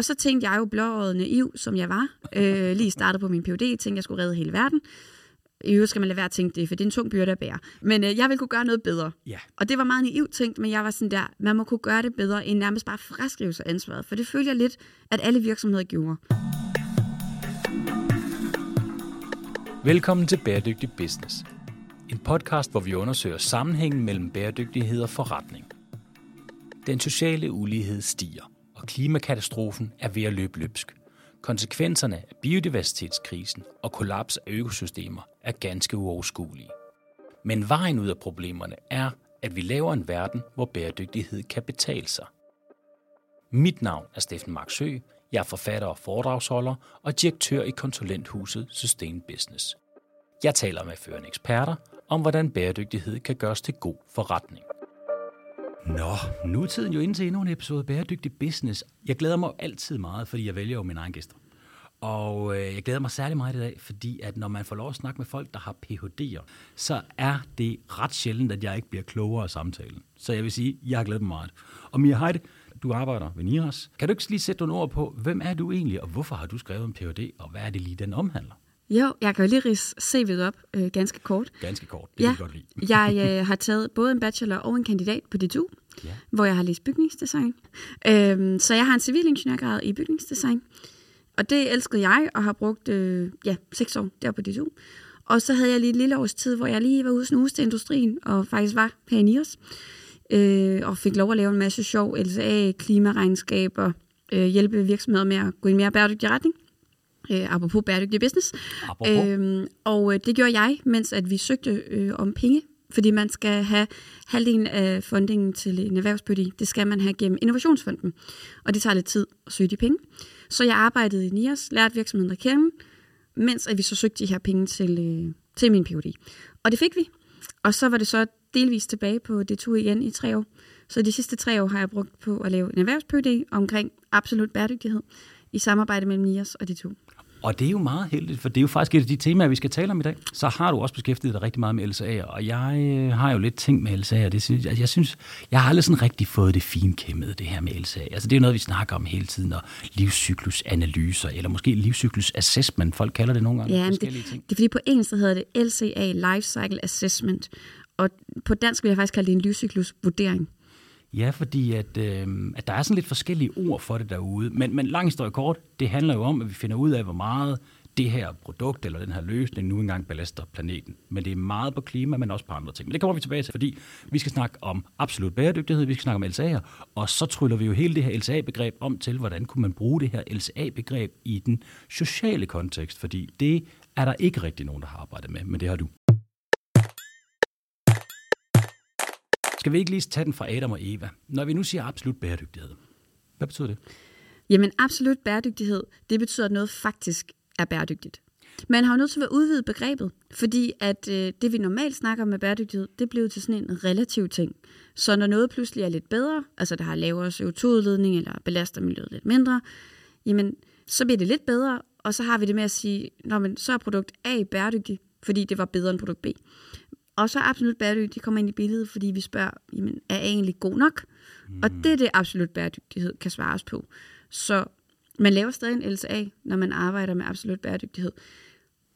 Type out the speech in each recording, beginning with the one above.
og så tænkte jeg jo blåøjet naiv, som jeg var, øh, lige startet på min PhD, tænkte, jeg skulle redde hele verden. I øvrigt skal man lade være at tænke det, for det er en tung byrde at bære. Men øh, jeg vil kunne gøre noget bedre. Ja. Og det var meget naivt tænkt, men jeg var sådan der, man må kunne gøre det bedre, end nærmest bare fraskrive sig ansvaret. For det følger jeg lidt, at alle virksomheder gjorde. Velkommen til Bæredygtig Business. En podcast, hvor vi undersøger sammenhængen mellem bæredygtighed og forretning. Den sociale ulighed stiger, klimakatastrofen er ved at løbe løbsk. Konsekvenserne af biodiversitetskrisen og kollaps af økosystemer er ganske uoverskuelige. Men vejen ud af problemerne er, at vi laver en verden, hvor bæredygtighed kan betale sig. Mit navn er Steffen Marksø. Jeg er forfatter og foredragsholder og direktør i konsulenthuset Sustain Business. Jeg taler med førende eksperter om, hvordan bæredygtighed kan gøres til god forretning. Nå, nu er tiden jo inde til endnu en episode af Bæredygtig Business. Jeg glæder mig altid meget, fordi jeg vælger jo mine egne gæster. Og øh, jeg glæder mig særlig meget i dag, fordi at når man får lov at snakke med folk, der har Ph.D.'er, så er det ret sjældent, at jeg ikke bliver klogere af samtalen. Så jeg vil sige, jeg har glædet mig meget. Og Mia Heide, du arbejder ved NIRAS. Kan du ikke lige sætte nogle ord på, hvem er du egentlig, og hvorfor har du skrevet en Ph.D., og hvad er det lige, den omhandler? Jo, jeg kan jo lige rise CV'et op øh, ganske kort. Ganske kort, det ja. kan jeg godt lide. jeg øh, har taget både en bachelor og en kandidat på DTU, Ja. hvor jeg har læst bygningsdesign. Øhm, så jeg har en civilingeniørgrad i bygningsdesign. Og det elskede jeg, og har brugt øh, ja, seks år der på DTU. Og så havde jeg lige et lille års tid, hvor jeg lige var ude snuse til industrien, og faktisk var her i NIOS. Øh, og fik lov at lave en masse sjov LCA, klimaregnskaber, øh, hjælpe virksomheder med at gå i en mere bæredygtig retning. Øh, apropos bæredygtig business. Apropos. Øhm, og øh, det gjorde jeg, mens at vi søgte øh, om penge, fordi man skal have halvdelen af fundingen til en erhvervsbyrdi. Det skal man have gennem Innovationsfonden, og det tager lidt tid at søge de penge. Så jeg arbejdede i NIAS, lærte virksomheden at kende, mens at vi så søgte de her penge til, øh, til min PhD. Og det fik vi. Og så var det så delvis tilbage på DTU igen i tre år. Så de sidste tre år har jeg brugt på at lave en erhvervs omkring absolut bæredygtighed i samarbejde mellem NIAS og DTU. Og det er jo meget heldigt, for det er jo faktisk et af de temaer, vi skal tale om i dag. Så har du også beskæftiget dig rigtig meget med LSA'er, og jeg øh, har jo lidt ting med LSA'er. Det synes, altså, jeg synes, jeg har aldrig sådan rigtig fået det finkæmmede, det her med LSA. Altså det er jo noget, vi snakker om hele tiden, og livscyklusanalyser, eller måske livscyklusassessment, folk kalder det nogle gange. Ja, det, ting. det er fordi på engelsk hedder det LCA, Life Cycle Assessment. Og på dansk vil jeg faktisk kalde det en livscyklusvurdering. Ja, fordi at, øh, at der er sådan lidt forskellige ord for det derude. Men, men lang historie kort, det handler jo om, at vi finder ud af, hvor meget det her produkt eller den her løsning nu engang belaster planeten. Men det er meget på klima, men også på andre ting. Men det kommer vi tilbage til, fordi vi skal snakke om absolut bæredygtighed, vi skal snakke om LCA'er, og så tryller vi jo hele det her LCA-begreb om til, hvordan kunne man bruge det her LCA-begreb i den sociale kontekst, fordi det er der ikke rigtig nogen, der har arbejdet med, men det har du. Skal vi ikke lige tage den fra Adam og Eva? Når vi nu siger absolut bæredygtighed, hvad betyder det? Jamen absolut bæredygtighed, det betyder, at noget faktisk er bæredygtigt. Man har jo nødt til at udvide begrebet, fordi at øh, det, vi normalt snakker om med bæredygtighed, det bliver til sådan en relativ ting. Så når noget pludselig er lidt bedre, altså der har lavere CO2-udledning eller belaster miljøet lidt mindre, jamen så bliver det lidt bedre, og så har vi det med at sige, Nå, men så er produkt A bæredygtig, fordi det var bedre end produkt B. Og så absolut bæredygtigt, de kommer ind i billedet, fordi vi spørger, jamen, er A egentlig god nok? Mm. Og det er det absolut bæredygtighed kan svares på. Så man laver stadig en LCA, når man arbejder med absolut bæredygtighed.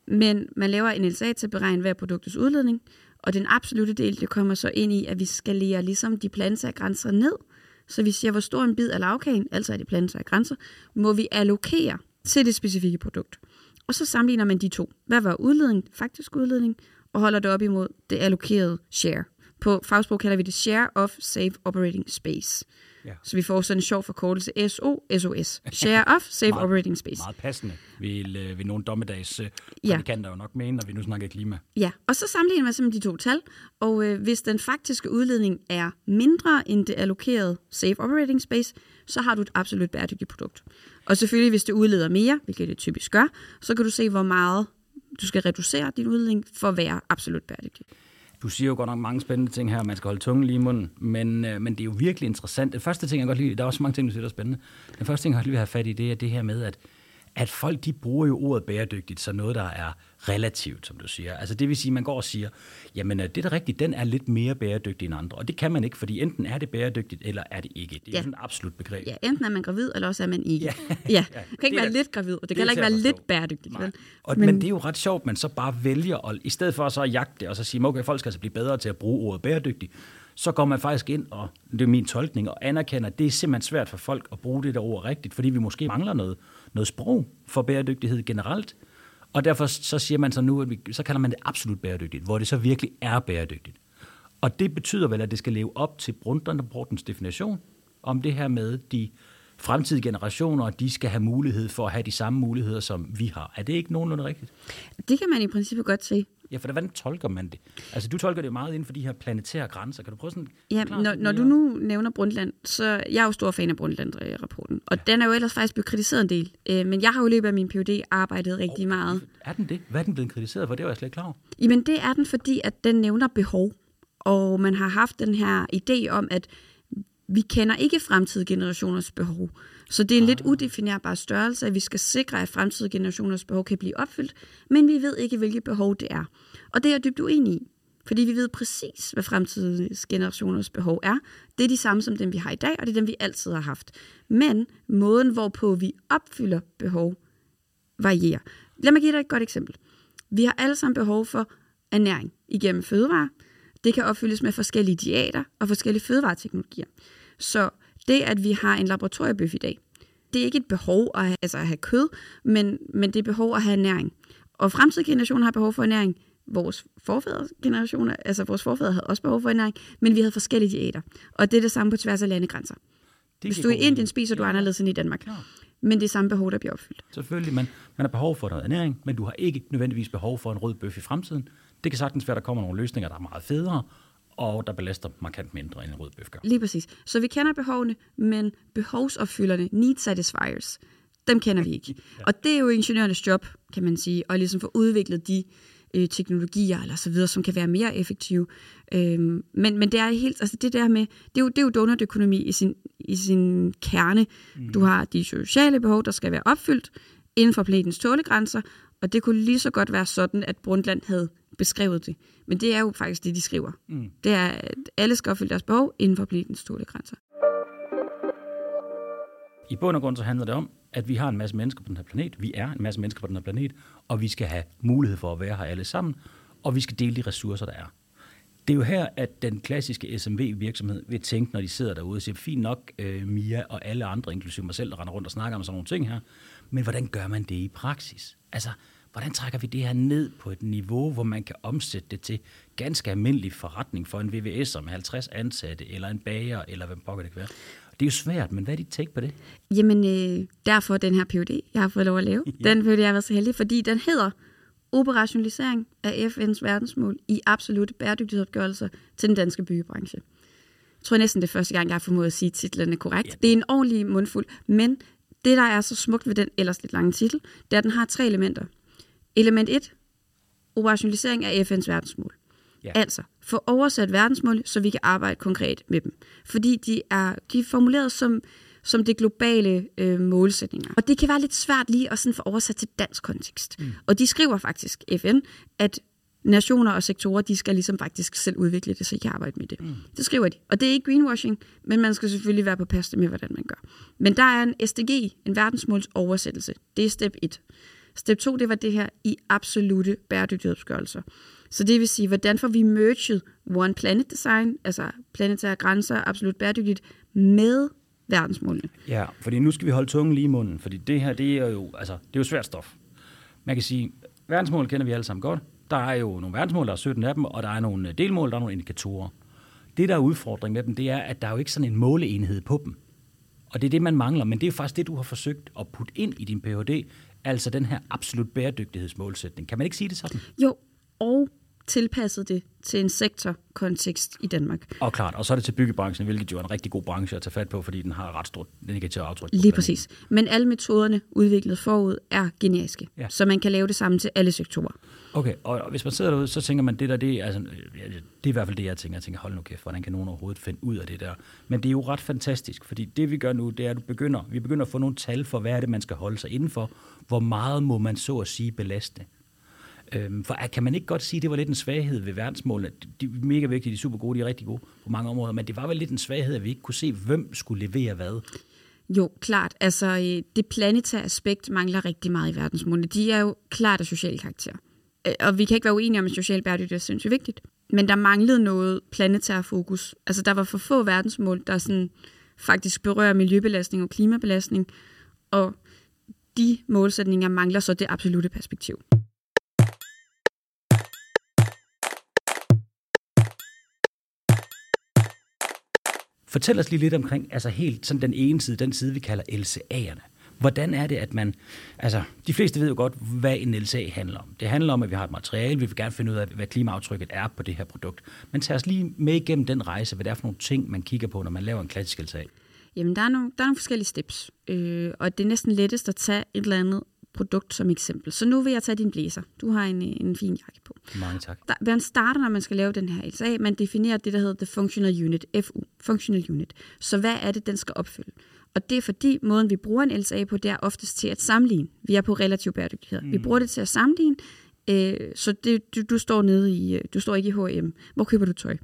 Men man laver en LCA til at beregne hver produktets udledning, og den absolute del, det kommer så ind i, at vi skal lære ligesom de planetære grænser ned. Så vi siger, hvor stor en bid af lavkagen, altså af de planetære grænser, må vi allokere til det specifikke produkt. Og så sammenligner man de to. Hvad var udledning, faktisk udledning, og holder det op imod det allokerede share. På fagsprog kalder vi det Share of Safe Operating Space. Ja. Så vi får sådan en sjov forkortelse SO, SOS. Share of Safe Meget- Operating Space. Meget passende, vil, øh, vil nogle dommedags øh, Ja. prædikanter jo nok mene, når vi nu snakker klima. Ja, og så sammenligner man simpelthen de to tal, og øh, hvis den faktiske udledning er mindre end det allokerede Safe Operating Space, så har du et absolut bæredygtigt produkt. Og selvfølgelig, hvis det udleder mere, hvilket det typisk gør, så kan du se, hvor meget du skal reducere din udledning for at være absolut bæredygtig. Du siger jo godt nok mange spændende ting her, man skal holde tungen lige i munden, men, øh, men det er jo virkelig interessant. Den første ting, jeg godt lide, der er også mange ting, du siger, der er spændende. Den første ting, jeg godt lige vil have fat i, det er det her med, at, at folk de bruger jo ordet bæredygtigt som noget, der er relativt, som du siger. Altså det vil sige, at man går og siger, jamen øh, det er da rigtigt, den er lidt mere bæredygtig end andre. Og det kan man ikke, fordi enten er det bæredygtigt, eller er det ikke. Det er ja. sådan et absolut begreb. Ja, enten er man gravid, eller også er man ikke. Ja, ja. Du kan ikke være da, lidt gravid, og det, det kan heller ikke være lidt bæredygtigt. Vel? Og, men, men det er jo ret sjovt, man så bare vælger, at, i stedet for så at jagte det, og så sige, okay, folk skal altså blive bedre til at bruge ordet bæredygtigt, så går man faktisk ind, og det er min tolkning, og anerkender, at det er simpelthen svært for folk at bruge det der ord rigtigt, fordi vi måske mangler noget, noget sprog for bæredygtighed generelt. Og derfor så siger man så nu, at vi, så kalder man det absolut bæredygtigt, hvor det så virkelig er bæredygtigt. Og det betyder vel, at det skal leve op til Brundtland-rapportens definition om det her med de fremtidige generationer, de skal have mulighed for at have de samme muligheder, som vi har. Er det ikke nogenlunde rigtigt? Det kan man i princippet godt se. Ja, for hvordan tolker man det? Altså, du tolker det meget inden for de her planetære grænser. Kan du prøve sådan... Ja, når, når du nu nævner Brundtland, så jeg er jo stor fan af Brundtland-rapporten. Og ja. den er jo ellers faktisk blevet kritiseret en del. Øh, men jeg har jo i løbet af min PhD arbejdet rigtig oh, meget. Er den det? Hvad er den blevet kritiseret for? Det var jeg slet ikke klar over. Jamen, det er den, fordi at den nævner behov. Og man har haft den her idé om, at vi kender ikke fremtidige generationers behov. Så det er en ah. lidt udefinerbar størrelse, at vi skal sikre, at fremtidige generationers behov kan blive opfyldt, men vi ved ikke, hvilke behov det er. Og det er jeg dybt uenig i, fordi vi ved præcis, hvad fremtidige generationers behov er. Det er de samme som dem, vi har i dag, og det er dem, vi altid har haft. Men måden, hvorpå vi opfylder behov, varierer. Lad mig give dig et godt eksempel. Vi har alle sammen behov for ernæring igennem fødevarer. Det kan opfyldes med forskellige diæter og forskellige fødevareteknologier. Så det, at vi har en laboratoriebøf i dag, det er ikke et behov at have, altså at have kød, men, men det er behov at have ernæring. Og fremtidige generationer har behov for ernæring. Vores forfædre generationer, altså vores forfædre havde også behov for ernæring, men vi havde forskellige diæter. Og det er det samme på tværs af landegrænser. Det Hvis du er i Indien, spiser du ja. anderledes end i Danmark. Ja. Men det er samme behov, der bliver opfyldt. Selvfølgelig, men man har behov for noget ernæring, men du har ikke nødvendigvis behov for en rød bøf i fremtiden. Det kan sagtens være, at der kommer nogle løsninger, der er meget federe, og der belaster markant mindre end en rød bøf gør. Lige præcis. Så vi kender behovene, men behovsopfylderne, need satisfiers, dem kender vi ikke. ja. Og det er jo ingeniørernes job, kan man sige, at ligesom få udviklet de øh, teknologier eller så videre, som kan være mere effektive. Øhm, men, men det er helt, altså det der med, det er jo, det er jo donutøkonomi i sin, i sin kerne. Mm. Du har de sociale behov, der skal være opfyldt inden for planetens tålegrænser, og det kunne lige så godt være sådan, at Brundtland havde beskrevet det. Men det er jo faktisk det, de skriver. Mm. Det er, at alle skal opfylde deres behov inden for planetens grænser. I bund og grund så handler det om, at vi har en masse mennesker på den her planet. Vi er en masse mennesker på den her planet, og vi skal have mulighed for at være her alle sammen, og vi skal dele de ressourcer, der er. Det er jo her, at den klassiske SMV-virksomhed vil tænke, når de sidder derude og siger, fint nok, øh, Mia og alle andre, inklusive mig selv, der render rundt og snakker om sådan nogle ting her, men hvordan gør man det i praksis? Altså, hvordan trækker vi det her ned på et niveau, hvor man kan omsætte det til ganske almindelig forretning for en VVS med 50 ansatte, eller en bager, eller hvad pokker det kan være. Det er jo svært, men hvad er dit take på det? Jamen, øh, derfor den her PhD, jeg har fået lov at lave. ja. Den PhD, jeg har været så heldig, fordi den hedder Operationalisering af FN's verdensmål i absolut bæredygtighedsopgørelser til den danske byggebranche. Jeg tror næsten det er første gang, jeg har formået at sige titlen korrekt. Ja. Det er en ordentlig mundfuld, men det, der er så smukt ved den ellers lidt lange titel, det er, at den har tre elementer. Element 1. Operationalisering af FN's verdensmål. Ja. Altså, få oversat verdensmål, så vi kan arbejde konkret med dem. Fordi de er, de er formuleret som, som det globale øh, målsætninger. Og det kan være lidt svært lige at sådan få oversat til dansk kontekst. Mm. Og de skriver faktisk, FN, at nationer og sektorer, de skal ligesom faktisk selv udvikle det, så I kan arbejde med det. Mm. Det skriver de. Og det er ikke greenwashing, men man skal selvfølgelig være på paste med, hvordan man gør. Men der er en SDG, en verdensmåls oversættelse. Det er step 1. Step 2, det var det her i absolute bæredygtighedsgørelser. Så det vil sige, hvordan får vi merged One Planet Design, altså planetære grænser, absolut bæredygtigt, med verdensmålene. Ja, fordi nu skal vi holde tungen lige i munden, fordi det her, det er jo, altså, det er jo svært stof. Man kan sige, verdensmål kender vi alle sammen godt. Der er jo nogle verdensmål, der er 17 af dem, og der er nogle øh, delmål, der er nogle indikatorer. Det, der er udfordring med dem, det er, at der er jo ikke sådan en måleenhed på dem. Og det er det, man mangler, men det er faktisk det, du har forsøgt at putte ind i din Ph.D., altså den her absolut bæredygtighedsmålsætning. Kan man ikke sige det sådan? Jo, og tilpasset det til en sektorkontekst i Danmark. Og klart, og så er det til byggebranchen, hvilket jo er en rigtig god branche at tage fat på, fordi den har ret stort negativt aftryk. Lige præcis. Men alle metoderne udviklet forud er generiske, ja. så man kan lave det samme til alle sektorer. Okay, og hvis man sidder derude, så tænker man, det der, det er, altså, det er i hvert fald det, jeg tænker. Jeg tænker, hold nu kæft, hvordan kan nogen overhovedet finde ud af det der? Men det er jo ret fantastisk, fordi det vi gør nu, det er, at du begynder, vi begynder at få nogle tal for, hvad er det, man skal holde sig indenfor. Hvor meget må man så at sige belaste? Øhm, for ah, kan man ikke godt sige, at det var lidt en svaghed ved verdensmålene? De er mega vigtige, de er super gode, de er rigtig gode på mange områder, men det var vel lidt en svaghed, at vi ikke kunne se, hvem skulle levere hvad? Jo, klart. Altså, øh, det planetære aspekt mangler rigtig meget i verdensmålene. De er jo klart af social karakter. Øh, og vi kan ikke være uenige om, at social bæredygtighed er sindssygt vigtigt. Men der manglede noget planetær fokus. Altså, der var for få verdensmål, der sådan faktisk berører miljøbelastning og klimabelastning. Og de målsætninger mangler så det absolute perspektiv. Fortæl os lige lidt omkring, altså helt sådan den ene side, den side, vi kalder LCA'erne. Hvordan er det, at man... Altså, de fleste ved jo godt, hvad en LCA handler om. Det handler om, at vi har et materiale, vi vil gerne finde ud af, hvad klimaaftrykket er på det her produkt. Men tag os lige med igennem den rejse, hvad det er for nogle ting, man kigger på, når man laver en klassisk LCA. Jamen, der er nogle, der er nogle forskellige steps, øh, og det er næsten lettest at tage et eller andet produkt som eksempel. Så nu vil jeg tage din blæser. Du har en, en fin jakke på. Mange tak. Der, man starter, når man skal lave den her LSA, man definerer det, der hedder The Functional Unit, FU, Functional Unit. Så hvad er det, den skal opfylde? Og det er fordi, måden vi bruger en LSA på, det er oftest til at sammenligne. Vi er på relativ bæredygtighed. Mm. Vi bruger det til at sammenligne, øh, så det, du, du står nede i, øh, du står ikke i H&M. Hvor køber du tøj?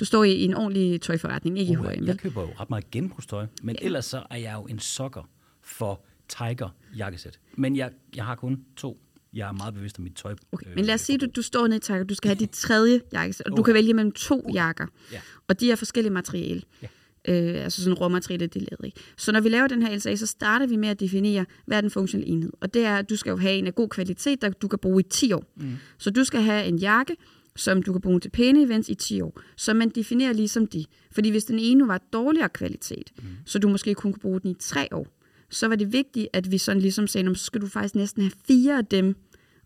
Du står i en ordentlig tøjforretning, ikke oh, i H&M. Jeg køber jo ret meget genbrugstøj, men ja. ellers så er jeg jo en sokker for Tiger jakkesæt. Men jeg, jeg har kun to. Jeg er meget bevidst om mit tøj. Okay, men lad os sige, at du, du står nede i Tiger. Du skal have dit tredje jakkesæt, og du kan vælge mellem to okay. jakker. Ja. Og de er forskellige materiale. Ja. Øh, altså sådan råmateriale, det lavet, ikke? Så når vi laver den her LSA, så starter vi med at definere, hvad er den funktionelle enhed. Og det er, at du skal jo have en af god kvalitet, der du kan bruge i 10 år. Mm. Så du skal have en jakke, som du kan bruge til pæne events i 10 år. Så man definerer ligesom de. Fordi hvis den ene var dårligere kvalitet, mm. så du måske kun kunne bruge den i 3 år, så var det vigtigt, at vi sådan ligesom sagde, så skal du faktisk næsten have fire af dem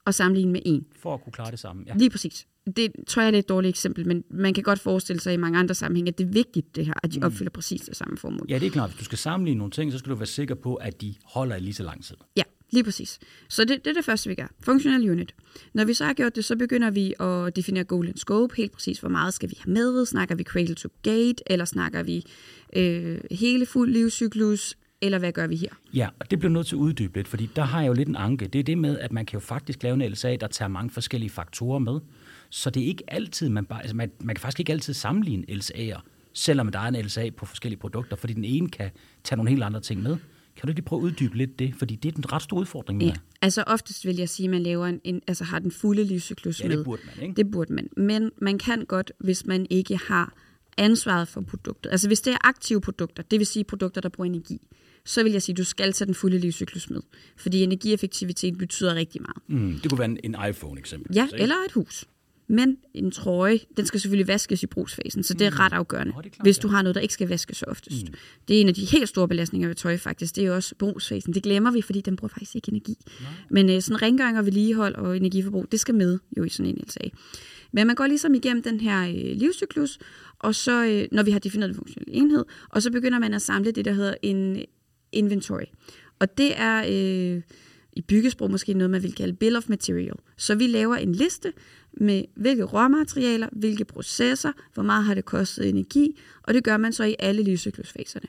og sammenligne med en. For at kunne klare det samme, ja. Lige præcis. Det tror jeg er et dårligt eksempel, men man kan godt forestille sig i mange andre sammenhænge, at det er vigtigt det her, at de mm. opfylder præcis det samme formål. Ja, det er klart. Hvis du skal sammenligne nogle ting, så skal du være sikker på, at de holder i lige så lang tid. Ja, lige præcis. Så det, det er det første, vi gør. Functional unit. Når vi så har gjort det, så begynder vi at definere goal and scope. Helt præcis, hvor meget skal vi have med? Snakker vi cradle to gate, eller snakker vi øh, hele fuld livscyklus? Eller hvad gør vi her? Ja, og det bliver nødt til at uddybe lidt, fordi der har jeg jo lidt en anke. Det er det med, at man kan jo faktisk lave en LSA, der tager mange forskellige faktorer med. Så det er ikke altid, man bare, altså man, man kan faktisk ikke altid sammenligne LSA'er, selvom der er en LSA på forskellige produkter, fordi den ene kan tage nogle helt andre ting med. Kan du lige prøve at uddybe lidt det? Fordi det er en ret stor udfordring med ja, altså oftest vil jeg sige, at man laver en, en, altså har den fulde livscyklus ja, med. det burde man, ikke? Det burde man. Men man kan godt, hvis man ikke har ansvaret for produktet. Altså hvis det er aktive produkter, det vil sige produkter, der bruger energi, så vil jeg sige, at du skal tage den fulde livscyklus med. Fordi energieffektivitet betyder rigtig meget. Mm, det kunne være en, en iPhone eksempel. Ja, eller et hus. Men en trøje, den skal selvfølgelig vaskes i brugsfasen, så det er mm. ret afgørende, oh, er klart, hvis du har noget, der ikke skal vaskes så oftest. Mm. Det er en af de helt store belastninger ved tøj faktisk, det er også brugsfasen. Det glemmer vi, fordi den bruger faktisk ikke energi. Nej. Men øh, sådan rengøring og vedligehold og energiforbrug, det skal med jo i sådan en LSA. Men man går ligesom igennem den her øh, livscyklus, og så, øh, når vi har defineret den funktionelle enhed, og så begynder man at samle det, der hedder en inventory. Og det er øh, i byggesprog måske noget, man vil kalde bill of material. Så vi laver en liste med, hvilke råmaterialer, hvilke processer, hvor meget har det kostet energi, og det gør man så i alle livscyklusfaserne.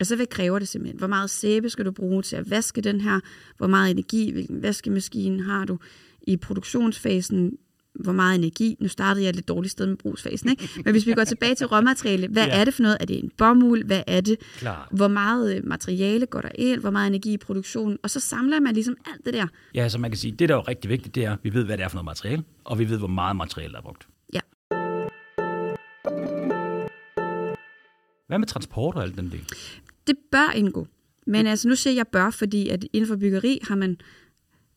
Altså, hvad kræver det simpelthen? Hvor meget sæbe skal du bruge til at vaske den her? Hvor meget energi, hvilken vaskemaskine har du? I produktionsfasen, hvor meget energi. Nu startede jeg et lidt dårligt sted med brugsfasen, ikke? Men hvis vi går tilbage til råmateriale, hvad ja. er det for noget? Er det en bomuld? Hvad er det? Klar. Hvor meget øh, materiale går der ind? Hvor meget energi i produktionen? Og så samler man ligesom alt det der. Ja, så man kan sige, det der er jo rigtig vigtigt, det er, at vi ved, hvad det er for noget materiale, og vi ved, hvor meget materiale der er brugt. Ja. Hvad med transport og alt den del? Det bør indgå. Men altså, nu siger jeg bør, fordi at inden for byggeri har man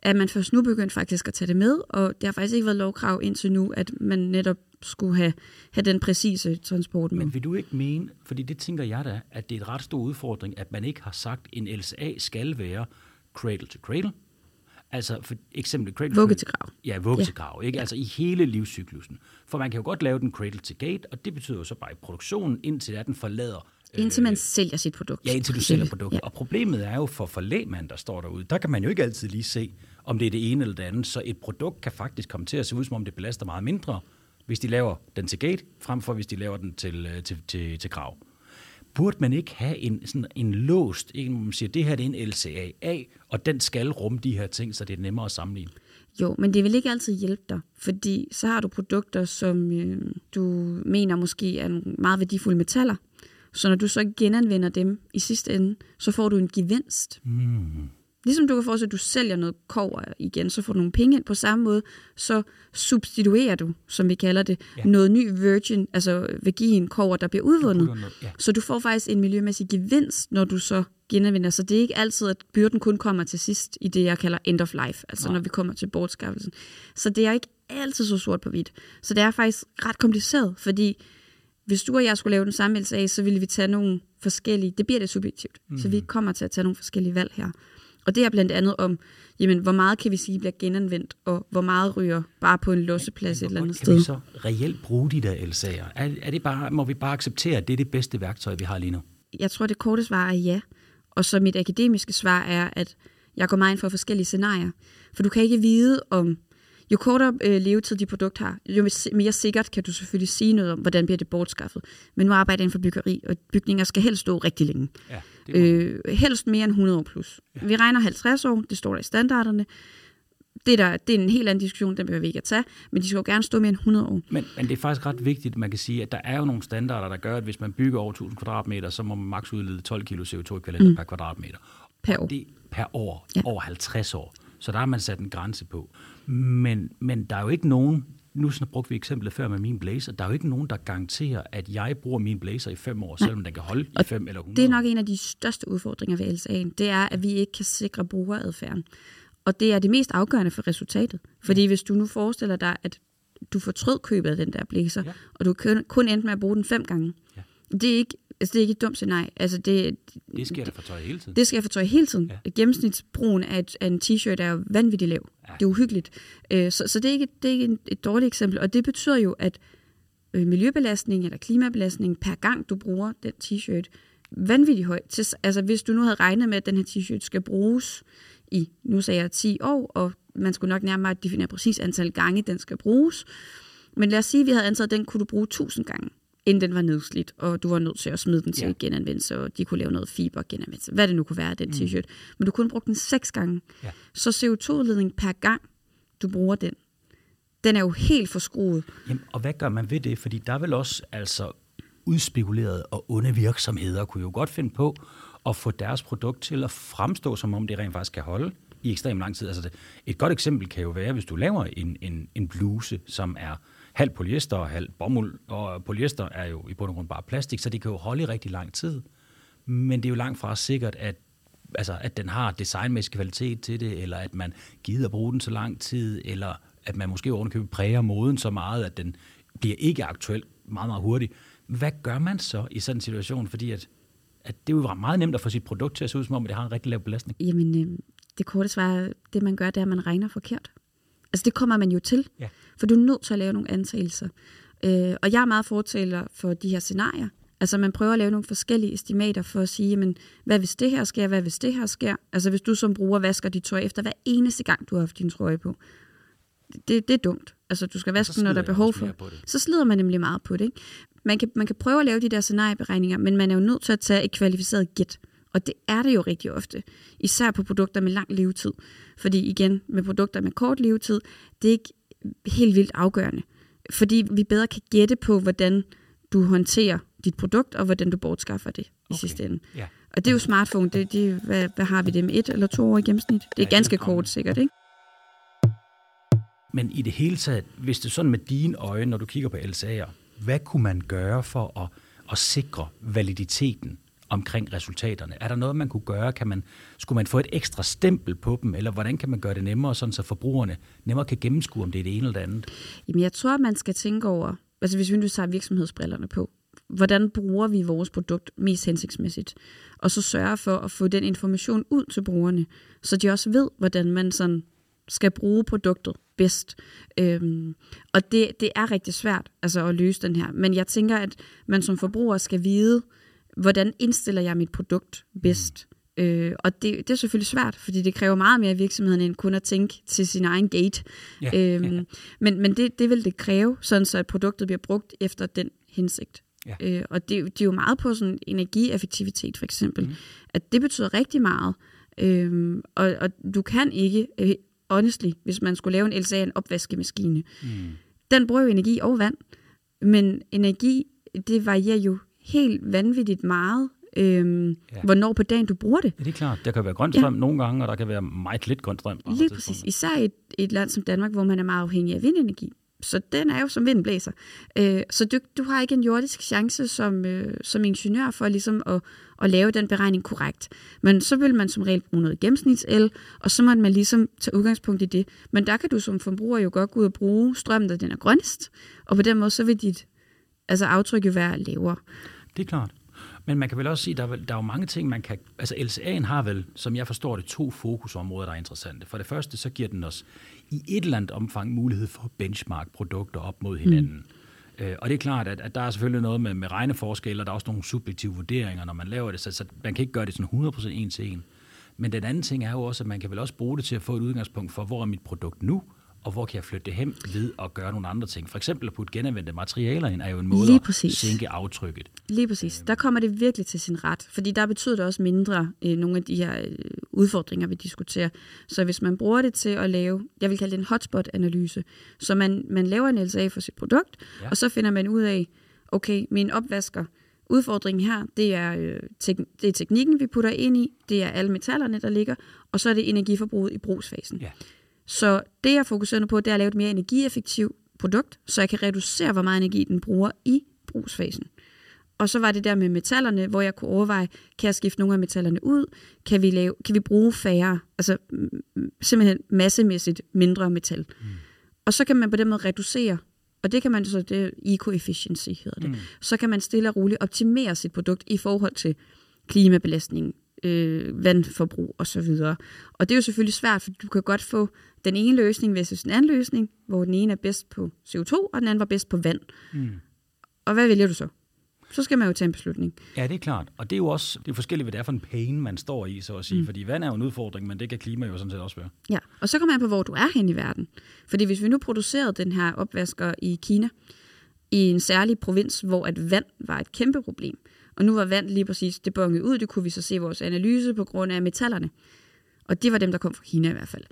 at man først nu begyndt faktisk at tage det med, og det har faktisk ikke været lovkrav indtil nu, at man netop skulle have, have den præcise transport med. Men vil du ikke mene, fordi det tænker jeg da, at det er et ret stor udfordring, at man ikke har sagt, at en LSA skal være cradle to cradle, Altså for eksempel cradle Vugge til grav. Ja, vugge til grav. Ikke? Altså i hele livscyklusen. For man kan jo godt lave den cradle to gate, og det betyder jo så bare i produktionen, indtil at den forlader Indtil man sælger sit produkt. Ja, indtil du sælger produktet. Ja. Og problemet er jo for, for lægmand, der står derude, der kan man jo ikke altid lige se, om det er det ene eller det andet. Så et produkt kan faktisk komme til at se ud, som om det belaster meget mindre, hvis de laver den til gate, frem for hvis de laver den til, øh, til, til, til grav. Burde man ikke have en, sådan en låst, en, man siger, det her det er en LCAA, og den skal rumme de her ting, så det er nemmere at sammenligne? Jo, men det vil ikke altid hjælpe dig, fordi så har du produkter, som øh, du mener måske er meget værdifulde metaller, så når du så genanvender dem i sidste ende, så får du en gevinst. Mm. Ligesom du kan forestille, at du sælger noget kover igen, så får du nogle penge ind på samme måde, så substituerer du, som vi kalder det, ja. noget ny virgin, altså virgin kover, der bliver udvundet. Noget, ja. Så du får faktisk en miljømæssig gevinst, når du så genanvender. Så det er ikke altid, at byrden kun kommer til sidst i det, jeg kalder end of life, altså Nej. når vi kommer til bortskaffelsen. Så det er ikke altid så sort på hvidt. Så det er faktisk ret kompliceret, fordi hvis du og jeg skulle lave den samme LCA, så ville vi tage nogle forskellige, det bliver det subjektivt, mm. så vi mhm. kommer til at tage nogle forskellige valg her. Og det er blandt andet om, jamen, hvor meget kan vi sige bliver genanvendt, og hvor meget ryger bare på en låseplads et eller andet sted. Kan vi så reelt bruge de der LCA'er? Er, er det bare, må vi bare acceptere, at det er det bedste værktøj, vi har lige nu? Jeg tror, det korte svar er ja. Og så mit akademiske svar er, at jeg går meget ind for forskellige scenarier. For du kan ikke vide, om jo kortere øh, levetid de produkt har, jo mere sikkert kan du selvfølgelig sige noget om, hvordan bliver det bortskaffet. Men nu arbejder jeg inden for byggeri, og bygninger skal helst stå rigtig længe. Ja, øh, helst mere end 100 år plus. Ja. Vi regner 50 år, det står der i standarderne. Det, der, det er en helt anden diskussion, den behøver vi ikke at tage, men de skal jo gerne stå mere end 100 år. Men, men det er faktisk ret vigtigt, at man kan sige, at der er jo nogle standarder, der gør, at hvis man bygger over 1000 kvadratmeter, så må man maks udlede 12 kg CO2 mm. per kvadratmeter. Per år. Det, per år, ja. over 50 år. Så der har man sat en grænse på. Men, men der er jo ikke nogen, nu brugte vi eksemplet før med min blazer, der er jo ikke nogen, der garanterer, at jeg bruger min blazer i fem år, Nej. selvom den kan holde og i fem eller 100 Det er nok en af de største udfordringer ved LSA'en, det er, at vi ikke kan sikre brugeradfærden. Og det er det mest afgørende for resultatet. Fordi ja. hvis du nu forestiller dig, at du fortrød købet af den der blazer, ja. og du kun endte med at bruge den fem gange, ja. det er ikke Altså, det er ikke et dumt scenarie. Altså, det, det sker der for tøj hele tiden. Det sker for tøj hele tiden. Ja. Gennemsnitsbrugen af, et, af en t-shirt er jo vanvittigt lav. Ja. Det er uhyggeligt. Øh, så, så det er ikke, det er ikke et, et dårligt eksempel. Og det betyder jo, at øh, miljøbelastning eller klimabelastning per gang, du bruger den t-shirt, vanvittigt højt. Altså, hvis du nu havde regnet med, at den her t-shirt skal bruges i, nu sagde jeg 10 år, og man skulle nok nærmere definere præcis antal gange, den skal bruges. Men lad os sige, at vi havde antaget, at den kunne du bruge 1000 gange inden den var nedslidt, og du var nødt til at smide den til ja. genanvendelse, og de kunne lave noget fiber genanvendelse, hvad det nu kunne være, den mm. t-shirt. Men du kunne bruge den seks gange. Ja. Så CO2-udledning per gang, du bruger den, den er jo helt forskruet. Jamen, og hvad gør man ved det? Fordi der er vel også altså udspekulerede og onde virksomheder kunne jo godt finde på at få deres produkt til at fremstå, som om det rent faktisk kan holde i ekstremt lang tid. Altså det, et godt eksempel kan jo være, hvis du laver en, en, en bluse, som er halv polyester og halv bomuld, og polyester er jo i bund og grund bare plastik, så det kan jo holde i rigtig lang tid. Men det er jo langt fra sikkert, at, altså, at den har designmæssig kvalitet til det, eller at man gider bruge den så lang tid, eller at man måske ovenikøbet præger moden så meget, at den bliver ikke aktuel meget, meget hurtigt. Hvad gør man så i sådan en situation? Fordi at, at det er jo meget nemt at få sit produkt til at se ud som om, at det har en rigtig lav belastning. Jamen, øh, det korte svar, det man gør, det er, at man regner forkert. Altså det kommer man jo til, ja. for du er nødt til at lave nogle antagelser. Øh, og jeg er meget fortæller for de her scenarier. Altså man prøver at lave nogle forskellige estimater for at sige, jamen, hvad hvis det her sker, hvad hvis det her sker? Altså hvis du som bruger vasker dit tøj efter hver eneste gang, du har haft din trøje på. Det, det er dumt. Altså du skal vaske den, når der er behov for. Så slider man nemlig meget på det. Ikke? Man, kan, man kan prøve at lave de der scenarieberegninger, men man er jo nødt til at tage et kvalificeret gæt. Og det er det jo rigtig ofte, især på produkter med lang levetid. Fordi igen, med produkter med kort levetid, det er ikke helt vildt afgørende. Fordi vi bedre kan gætte på, hvordan du håndterer dit produkt, og hvordan du bortskaffer det i okay. sidste ende. Ja. Og det er jo smartphone, det, det, hvad, hvad har vi det med et eller to år i gennemsnit? Det er ganske kort sikkert, ikke? Men i det hele taget, hvis det er sådan med dine øjne, når du kigger på LSA'er, hvad kunne man gøre for at, at sikre validiteten omkring resultaterne? Er der noget, man kunne gøre? Kan man, skulle man få et ekstra stempel på dem, eller hvordan kan man gøre det nemmere, sådan så forbrugerne nemmere kan gennemskue, om det er det ene eller det andet? Jamen, jeg tror, man skal tænke over, altså hvis vi nu tager virksomhedsbrillerne på, hvordan bruger vi vores produkt mest hensigtsmæssigt? Og så sørge for at få den information ud til brugerne, så de også ved, hvordan man sådan skal bruge produktet bedst. Øhm, og det, det er rigtig svært altså, at løse den her. Men jeg tænker, at man som forbruger skal vide, hvordan indstiller jeg mit produkt bedst. Øh, og det, det er selvfølgelig svært, fordi det kræver meget mere af virksomheden end kun at tænke til sin egen gate. Ja, øhm, ja. Men, men det, det vil det kræve, sådan så at produktet bliver brugt efter den hensigt. Ja. Øh, og det, det er jo meget på sådan energieffektivitet for eksempel. Mm. At det betyder rigtig meget. Øhm, og, og du kan ikke, øh, honestly, hvis man skulle lave en LCA, en opvaskemaskine, Mm. den bruger jo energi og vand. Men energi, det varierer jo helt vanvittigt meget, øhm, Ja. hvornår på dagen du bruger det. Ja, det er klart. Der kan være grøn strøm ja. nogle gange, og der kan være meget lidt grøn strøm. Lige præcis. Især i et, et land som Danmark, hvor man er meget afhængig af vindenergi. Så den er jo som vinden blæser. Øh, så du, du har ikke en jordisk chance som, øh, som ingeniør for ligesom at, at lave den beregning korrekt. Men så vil man som regel bruge noget gennemsnitsel, og så må man ligesom tage udgangspunkt i det. Men der kan du som forbruger jo godt gå ud og bruge strømmen, der den er grønnest, og på den måde så vil dit altså aftryk jo være lavere. Det er klart. Men man kan vel også sige, der er, der er jo mange ting, man kan... Altså LCA'en har vel, som jeg forstår det, to fokusområder, der er interessante. For det første, så giver den os i et eller andet omfang mulighed for at benchmark produkter op mod hinanden. Mm. Øh, og det er klart, at, at der er selvfølgelig noget med, med regneforskelle, og der er også nogle subjektive vurderinger, når man laver det, så, så man kan ikke gøre det sådan 100% en til en. Men den anden ting er jo også, at man kan vel også bruge det til at få et udgangspunkt for, hvor er mit produkt nu, og hvor kan jeg flytte det hen ved at gøre nogle andre ting. For eksempel at putte genanvendte materialer ind, er jo en måde Lige at præcis. sænke aftrykket. Lige præcis. Der kommer det virkelig til sin ret, fordi der betyder det også mindre øh, nogle af de her øh, udfordringer, vi diskuterer. Så hvis man bruger det til at lave, jeg vil kalde det en hotspot-analyse, så man, man laver en LSA for sit produkt, ja. og så finder man ud af, okay, min opvasker, udfordringen her, det er, øh, tek- det er teknikken, vi putter ind i, det er alle metallerne, der ligger, og så er det energiforbruget i brugsfasen. Ja. Så det, jeg fokuserer på, det er at lave et mere energieffektivt produkt, så jeg kan reducere, hvor meget energi den bruger i brugsfasen. Og så var det der med metallerne, hvor jeg kunne overveje, kan jeg skifte nogle af metallerne ud? Kan vi, lave, kan vi bruge færre, altså simpelthen massemæssigt mindre metal? Mm. Og så kan man på den måde reducere, og det kan man så, det eco-efficiency hedder det. Mm. Så kan man stille og roligt optimere sit produkt i forhold til klimabelastning, øh, vandforbrug osv. Og det er jo selvfølgelig svært, for du kan godt få den ene løsning versus den anden løsning, hvor den ene er bedst på CO2, og den anden var bedst på vand. Mm. Og hvad vælger du så? Så skal man jo tage en beslutning. Ja, det er klart. Og det er jo også det er forskelligt, hvad det er for en pain, man står i, så at sige. Mm. Fordi vand er jo en udfordring, men det kan klima jo sådan set også være. Ja, og så kommer man på, hvor du er hen i verden. Fordi hvis vi nu producerede den her opvasker i Kina, i en særlig provins, hvor at vand var et kæmpe problem, og nu var vand lige præcis det bonget ud, det kunne vi så se i vores analyse på grund af metallerne. Og det var dem, der kom fra Kina i hvert fald.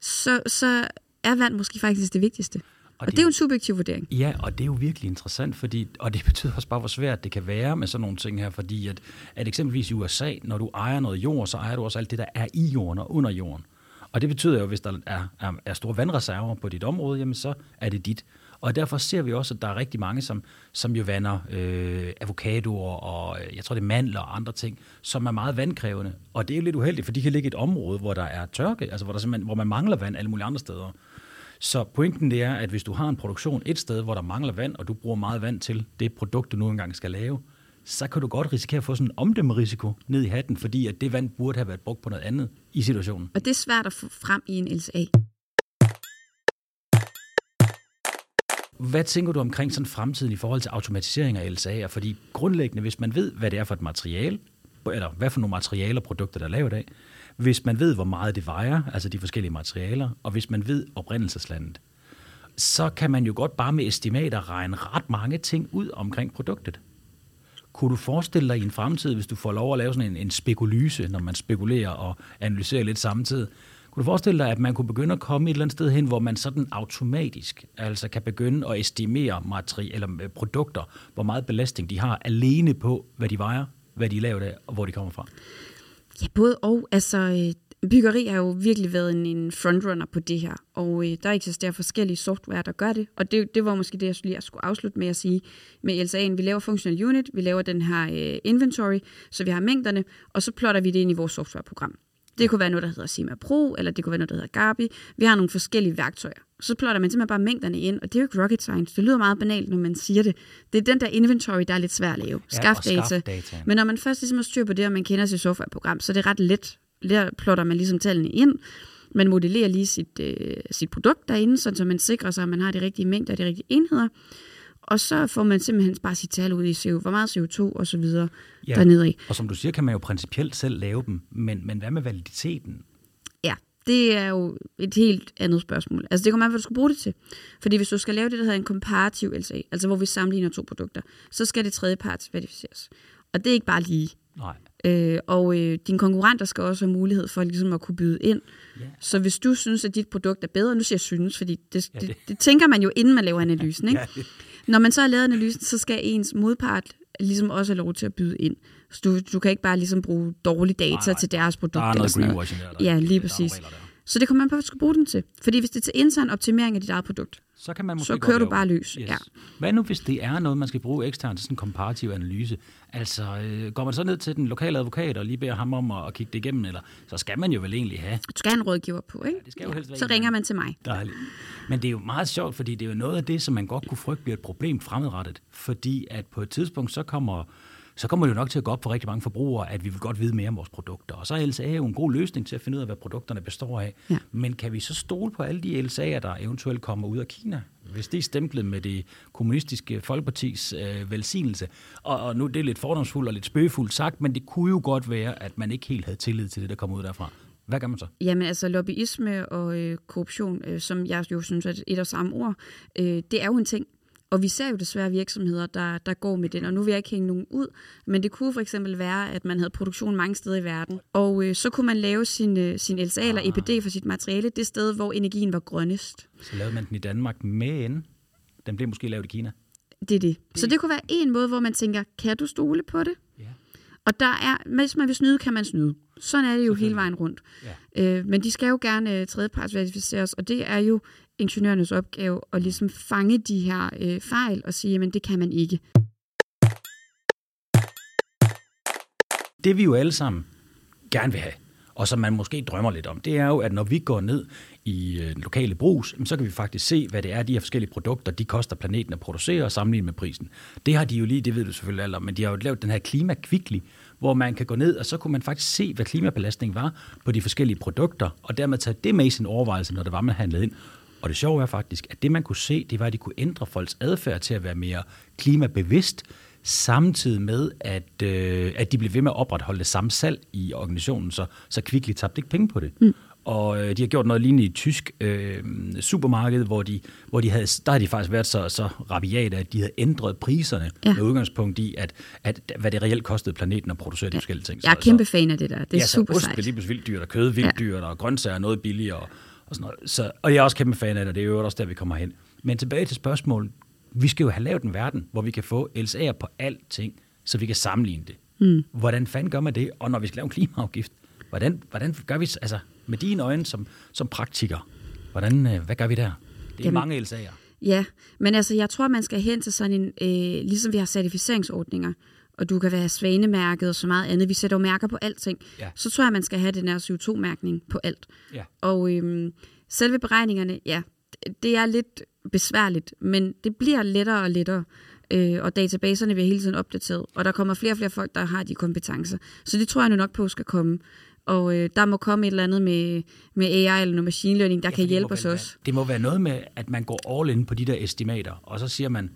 Så, så er vand måske faktisk det vigtigste. Og, og det, det er jo en subjektiv vurdering. Ja, og det er jo virkelig interessant, fordi, og det betyder også bare, hvor svært det kan være med sådan nogle ting her, fordi at, at eksempelvis i USA, når du ejer noget jord, så ejer du også alt det, der er i jorden og under jorden. Og det betyder jo, hvis der er, er, er store vandreserver på dit område, jamen så er det dit. Og derfor ser vi også, at der er rigtig mange, som, som jo vander øh, avocadoer og øh, jeg tror det er mandler og andre ting, som er meget vandkrævende. Og det er jo lidt uheldigt, for de kan ligge i et område, hvor der er tørke, altså hvor, der simpelthen, hvor man mangler vand alle mulige andre steder. Så pointen det er, at hvis du har en produktion et sted, hvor der mangler vand, og du bruger meget vand til det produkt, du nu engang skal lave, så kan du godt risikere at få sådan en omdømmerisiko ned i hatten, fordi at det vand burde have været brugt på noget andet i situationen. Og det er svært at få frem i en LCA. Hvad tænker du omkring sådan fremtiden i forhold til automatisering af LSA'er? Fordi grundlæggende, hvis man ved, hvad det er for et materiale, eller hvad for nogle materialer og produkter, der er lavet af, hvis man ved, hvor meget det vejer, altså de forskellige materialer, og hvis man ved oprindelseslandet, så kan man jo godt bare med estimater regne ret mange ting ud omkring produktet. Kunne du forestille dig i en fremtid, hvis du får lov at lave sådan en, en spekulyse, når man spekulerer og analyserer lidt samtidig, kunne du forestille dig, at man kunne begynde at komme et eller andet sted hen, hvor man sådan automatisk altså kan begynde at estimere materi- eller øh, produkter, hvor meget belastning de har, alene på, hvad de vejer, hvad de er lavet af, og hvor de kommer fra? Ja, både og. Altså, øh, byggeri har jo virkelig været en, en frontrunner på det her, og øh, der eksisterer forskellige software, der gør det, og det, det var måske det, jeg lige skulle afslutte med at sige med LSA'en. Vi laver functional unit, vi laver den her øh, inventory, så vi har mængderne, og så plotter vi det ind i vores softwareprogram. Det kunne være noget, der hedder Sima Pro, eller det kunne være noget, der hedder Gabi. Vi har nogle forskellige værktøjer. Så plotter man simpelthen bare mængderne ind, og det er jo ikke rocket science. Det lyder meget banalt, når man siger det. Det er den der inventory, der er lidt svær at lave. Ja, Skaf og data. data. Men når man først ligesom har styr på det, og man kender sit softwareprogram, så er det ret let. Der plotter man ligesom tallene ind. Man modellerer lige sit, øh, sit produkt derinde, så man sikrer sig, at man har de rigtige mængder og de rigtige enheder. Og så får man simpelthen bare sit tal ud i CO, hvor meget CO2 og så videre ja. dernede i. Og som du siger, kan man jo principielt selv lave dem, men, men hvad med validiteten? Ja, det er jo et helt andet spørgsmål. Altså det kommer an, hvad du skal bruge det til. Fordi hvis du skal lave det, der hedder en komparativ LCA, altså hvor vi sammenligner to produkter, så skal det tredjeparts verificeres. Og det er ikke bare lige. Nej. Øh, og øh, dine konkurrenter skal også have mulighed for ligesom at kunne byde ind. Ja. Så hvis du synes, at dit produkt er bedre, nu siger jeg synes, fordi det, ja, det- det. det tænker man jo, inden man laver analysen. Ikke? Ja, det- Når man så har lavet analysen, så skal ens modpart ligesom også have lov til at byde ind. Så du, du kan ikke bare ligesom bruge dårlige data Nej, nej. til deres produkt. Der er eller noget sådan noget. greenwashing der. der Ja, lige præcis. der. Så det kommer man på, du skal bruge den til. Fordi hvis det er til intern optimering af dit eget produkt, Så kan man måske så kører du bare løs. Ja. Hvad nu, hvis det er noget, man skal bruge eksternt til sådan en komparativ analyse? Altså, øh, går man så ned til den lokale advokat og lige beder ham om at, at kigge det igennem, eller så skal man jo vel egentlig have Du skal have en rådgiver på, ikke? det skal jo helst være Så ringer man til mig. Dejligt. Men det er jo meget sjovt, fordi det er jo noget af det, som man godt kunne frygte bliver et problem fremadrettet. Fordi at på et tidspunkt, så kommer, så kommer det jo nok til at gå op for rigtig mange forbrugere, at vi vil godt vide mere om vores produkter. Og så er LSA jo en god løsning til at finde ud af, hvad produkterne består af. Ja. Men kan vi så stole på alle de LSA'er, der eventuelt kommer ud af Kina? Hvis det er stemplet med det kommunistiske folkepartis øh, velsignelse. Og, og nu det er lidt fordomsfuldt og lidt spøgefuldt sagt, men det kunne jo godt være, at man ikke helt havde tillid til det, der kom ud derfra. Hvad gør man så? Jamen altså lobbyisme og øh, korruption, øh, som jeg jo synes er et og samme ord, øh, det er jo en ting. Og vi ser jo desværre virksomheder, der, der går med den, og nu vil jeg ikke hænge nogen ud, men det kunne for eksempel være, at man havde produktion mange steder i verden, og øh, så kunne man lave sin, øh, sin LSA eller EPD for sit materiale det sted, hvor energien var grønnest. Så lavede man den i Danmark, men den blev måske lavet i Kina. Det er det. Så det kunne være en måde, hvor man tænker, kan du stole på det? Ja. Og der er, hvis man vil snyde, kan man snyde. Sådan er det jo hele vejen rundt. Ja. Øh, men de skal jo gerne øh, tredjepartsverificeres, og det er jo ingeniørernes opgave at ligesom fange de her øh, fejl og sige, jamen det kan man ikke. Det vi jo alle sammen gerne vil have, og som man måske drømmer lidt om, det er jo, at når vi går ned i øh, den lokale brus, så kan vi faktisk se, hvad det er, de her forskellige produkter, de koster planeten at producere og sammenligne med prisen. Det har de jo lige, det ved du selvfølgelig alt om, men de har jo lavet den her klimakvikli, hvor man kan gå ned, og så kunne man faktisk se, hvad klimabelastningen var på de forskellige produkter, og dermed tage det med i sin overvejelse, når det var, man handlede ind. Og det sjove er faktisk, at det man kunne se, det var, at de kunne ændre folks adfærd til at være mere klimabevidst, samtidig med, at, øh, at de blev ved med at opretholde det samme salg i organisationen, så, så Kvickly tabte ikke penge på det. Mm. Og øh, de har gjort noget lignende i et tysk øh, supermarked, hvor, de, hvor de havde, der har de faktisk været så, så rabiate, at de havde ændret priserne Ja. med udgangspunkt i, at, at hvad det reelt kostede planeten at producere de forskellige ting. Jeg er Så- kæmpe fan af det der. Det er ja, super så ost sejt. blev lige pludselig vildt dyrt, og kød vildt dyrt, og grøntsager noget billigere, og, og sådan noget. Så, og jeg er også kæmpe fan af det, og det er jo også der, vi kommer hen. Men tilbage til spørgsmålet. Vi skal jo have lavet en verden, hvor vi kan få LSA'er på alting, så vi kan sammenligne det. Mm. Hvordan fanden gør man det? Og når vi skal lave en klimaafgift, hvordan, hvordan gør vi, altså med dine øjne som, som praktiker, hvordan, øh, hvad gør vi der? Det er Jamen- mange LSA'er. Ja, men altså, jeg tror, man skal hen til sådan en, øh, ligesom vi har certificeringsordninger, og du kan være svanemærket og så meget andet. Vi sætter jo mærker på alting. Ja. Så tror jeg, man skal have den her CO2-mærkning på alt. Ja. Og øhm, selve beregningerne, ja, det er lidt besværligt, men det bliver lettere og lettere. Øh, og databaserne bliver hele tiden opdateret, og der kommer flere og flere folk, der har de kompetencer. Så det tror jeg nu nok på skal komme. Og øh, der må komme et eller andet med, med AI eller noget machine learning, der ja, kan hjælpe os vel også. Være, det må være noget med, at man går all in på de der estimater, og så siger man,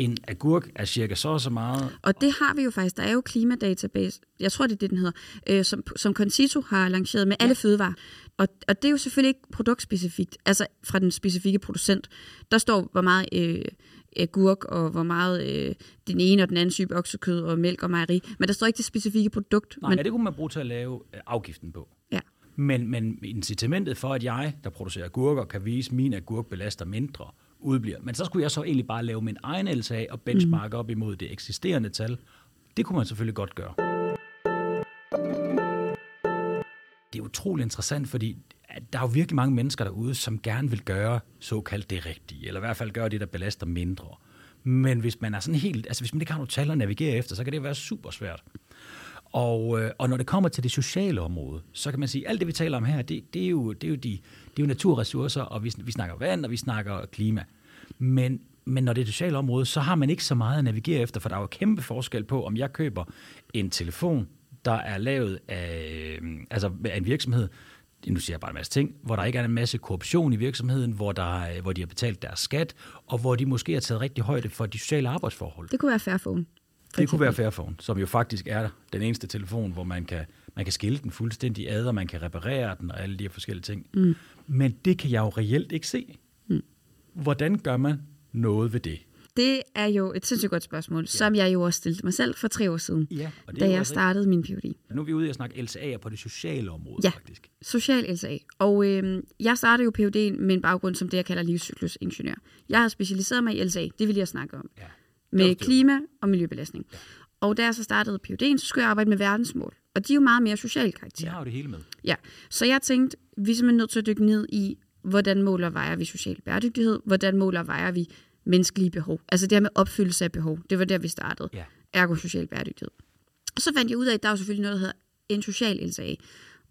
en agurk er cirka så og så meget, Og det har vi jo faktisk. Der er jo klimadatabase, jeg tror, det er det, den hedder, øh, som, som Concito har lanceret med alle fødevarer. Og, og det er jo selvfølgelig ikke produktspecifikt, altså fra den specifikke producent. Der står, hvor meget øh, agurk og hvor meget øh, den ene og den anden type oksekød og mælk og mejeri. Men der står ikke det specifikke produkt. Nej, men, men det kunne man bruge til at lave øh, afgiften på. ja. Men, men incitamentet for, at jeg, der producerer agurker, kan vise, at min agurk belaster mindre, udbliver. Men så skulle jeg så egentlig bare lave min egen LSA og benchmarke op imod det eksisterende tal. Det kunne man selvfølgelig godt gøre. Det er utrolig interessant, fordi der er jo virkelig mange mennesker derude, som gerne vil gøre såkaldt det rigtige, eller i hvert fald gøre det, der belaster mindre. Men hvis man er sådan helt, altså hvis man ikke har nogle tal at navigere efter, så kan det være super svært. Og, øh, og når det kommer til det sociale område, så kan man sige, at alt det, vi taler om her, det, det, er, jo, det, er, jo, de, det er jo naturressourcer, og vi, vi snakker vand, og vi snakker klima. Men, men når det er det sociale område, så har man ikke så meget at navigere efter, for der er jo kæmpe forskel på, om jeg køber en telefon, der er lavet af, øh, altså af en virksomhed, nu siger jeg bare en masse ting, hvor der ikke er en masse korruption i virksomheden, hvor, der, øh, hvor de har betalt deres skat, og hvor de måske har taget rigtig højde for de sociale arbejdsforhold. Det kunne være Fairphone. Det kunne være Fairphone, som jo faktisk er den eneste telefon, hvor man kan, man kan skille den fuldstændig ad, og man kan reparere den og alle de her forskellige ting. Mm. Men det kan jeg jo reelt ikke se. Mm. Hvordan gør man noget ved det? Det er jo et sindssygt godt spørgsmål, ja. som jeg jo også stillede mig selv for tre år siden, Ja, og da jeg startede min PhD. Nu er vi ude at snakke LCA'er på det sociale område, Ja. faktisk. Social LSA. Og øh, jeg startede jo PhD'en med en baggrund som det, jeg kalder livscyklusingeniør. Jeg har specialiseret mig i LSA, det vil jeg snakke om, Ja. Med klima og miljøbelastning. Ja. Og da jeg så startede PhD'en, så skulle jeg arbejde med verdensmål. Og de er jo meget mere social De karakter. har jo det hele med. Ja, så jeg tænkte, vi er simpelthen nødt til at dykke ned i, hvordan måler og vejer vi social bæredygtighed, hvordan måler og vejer vi menneskelige behov. Altså det her med opfyldelse af behov, det var der, vi startede. Ja. Ergo social bæredygtighed. Og så fandt jeg ud af, at der er jo selvfølgelig noget, der hedder en social LCA.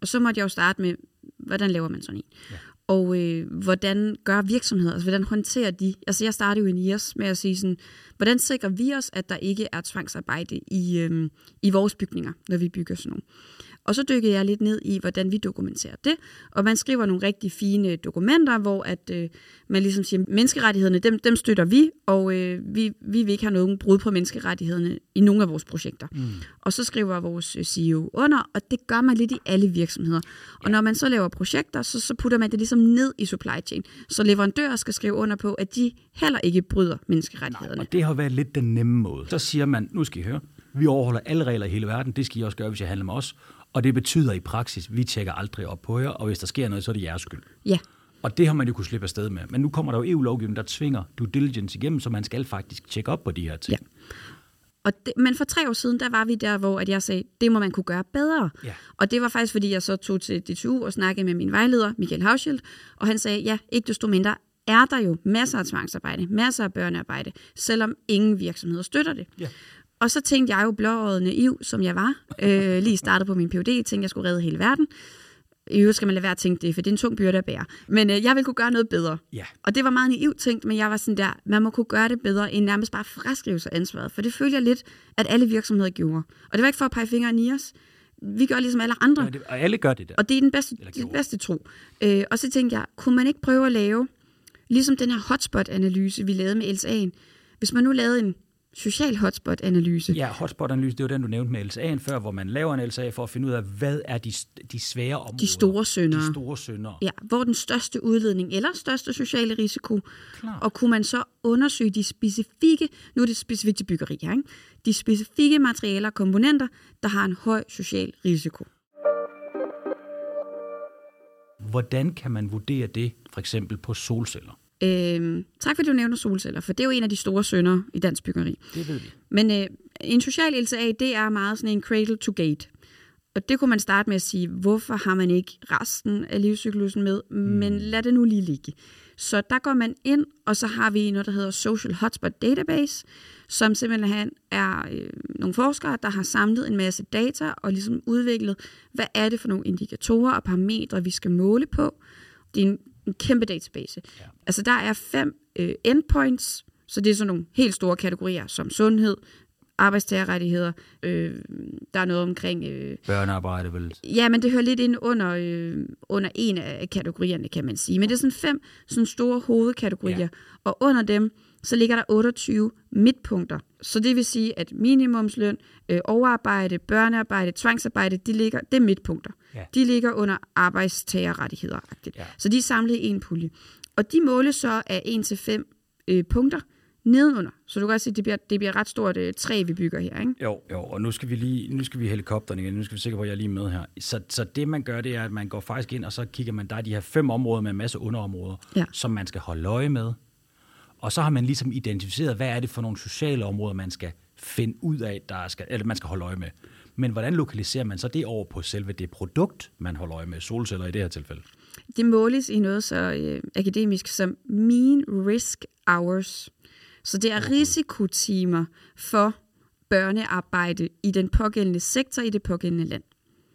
Og så måtte jeg jo starte med, hvordan laver man sådan en? Ja. Og øh, hvordan gør virksomheder, altså hvordan håndterer de? Altså jeg startede jo i NIAS med at sige sådan, hvordan sikrer vi os, at der ikke er tvangsarbejde i, øh, i vores bygninger, når vi bygger sådan nogle? Og så dykkede jeg lidt ned i, hvordan vi dokumenterer det. Og man skriver nogle rigtig fine dokumenter, hvor at, øh, man ligesom siger, menneskerettighederne, dem, dem støtter vi, og øh, vi, vi vil ikke have nogen brud på menneskerettighederne i nogle af vores projekter. Mm. Og så skriver vores øh, CEO under, og det gør man lidt i alle virksomheder. Og når man så laver projekter, så, så putter man det ligesom ned i supply chain. Så leverandører skal skrive under på, at de heller ikke bryder menneskerettighederne. Og det har været lidt den nemme måde. Så siger man, nu skal I høre, vi overholder alle regler i hele verden, det skal I også gøre, hvis I handler med os. Og det betyder i praksis, vi tjekker aldrig op på jer, og hvis der sker noget, så er det jeres skyld. Ja, Og det har man jo kunne slippe afsted med. Men nu kommer der jo EU-lovgivning, der tvinger due diligence igennem, så man skal faktisk tjekke op på de her ting. Ja. Og det, men for tre år siden, der var vi der, hvor at jeg sagde, det må man kunne gøre bedre. Ja. Og det var faktisk, fordi jeg så tog til DTU og snakkede med min vejleder, Michael Hauschild, og han sagde, ja, ikke desto mindre er der jo masser af tvangsarbejde, masser af børnearbejde, selvom ingen virksomheder støtter det. Ja. Og så tænkte jeg jo blåøjet naiv, som jeg var, øh, lige startet på min PhD, tænkte, jeg skulle redde hele verden. I øvrigt skal man lade være at tænke det, for det er en tung byrde at bære. Men øh, jeg ville kunne gøre noget bedre. Ja. Og det var meget naivt tænkt, men jeg var sådan der, man må kunne gøre det bedre, end nærmest bare fraskrive sig ansvaret. For det følte jeg lidt, at alle virksomheder gjorde. Og det var ikke for at pege fingre i os. Vi gør ligesom alle andre. Ja, det, og alle gør det der. Og det er den bedste, den bedste tro. Øh, og så tænkte jeg, kunne man ikke prøve at lave, ligesom den her hotspot-analyse, vi lavede med LSA'en, hvis man nu lavede en social hotspot-analyse, Ja, hotspot-analyse, det var den, du nævnte med LSA'en før, hvor man laver en LSA for at finde ud af, hvad er de, de svære områder. de store syndere, De store syndere. ja, hvor den største udledning eller største sociale risiko, Klart. og kunne man så undersøge de specifikke, nu er det specifikt til byggeri her, ikke? de specifikke materialer og komponenter, der har en høj social risiko. Hvordan kan man vurdere det, for eksempel på solceller? Øhm, tak fordi du nævner solceller, for det er jo en af de store syndere i dansk byggeri. Det ved vi. Men øh, en social LCA, det er meget sådan en cradle to gate. Og det kunne man starte med at sige, hvorfor har man ikke resten af livscyklusen med? Mm. Men lad det nu lige ligge. Så der går man ind, og så har vi noget, der hedder Social Hotspot Database, som simpelthen er øh, nogle forskere, der har samlet en masse data og ligesom udviklet, hvad er det for nogle indikatorer og parametre, vi skal måle på. Det er en, en kæmpe database. Ja. Altså der er fem øh, endpoints, så det er sådan nogle helt store kategorier som sundhed, arbejdstagerrettigheder, øh, der er noget omkring... Øh, Børnearbejde, vel? ja, men det hører lidt ind under, øh, under en af kategorierne, kan man sige. Men det er sådan fem sådan store hovedkategorier, Ja. og under dem, så ligger der 28 midtpunkter. Så det vil sige, at minimumsløn, øh, overarbejde, børnearbejde, tvangsarbejde, de ligger, det er midtpunkter. Ja. De ligger under arbejdstagerrettigheder. Ja. Så de er samlet i en pulje. Og de måles så af 1-5 øh, punkter nedenunder. Så du kan også se, at det bliver, det bliver et ret stort øh, træ, vi bygger her. Ikke? Jo, jo, og nu skal vi lige, nu skal vi helikopteren igen, nu skal vi sikre på, at jeg er lige med her. Så, så det man gør, det er, at man går faktisk ind, og så kigger man, der er de her fem områder med en masse underområder, Ja. som man skal holde øje med. Og så har man ligesom identificeret, hvad er det for nogle sociale områder, man skal finde ud af, der skal, eller man skal holde øje med. Men hvordan lokaliserer man så det over på selve det produkt, man holder øje med, solceller i det her tilfælde? Det måles i noget så øh, akademisk som mean risk hours. Så det er risikotimer for børnearbejde i den pågældende sektor i det pågældende land.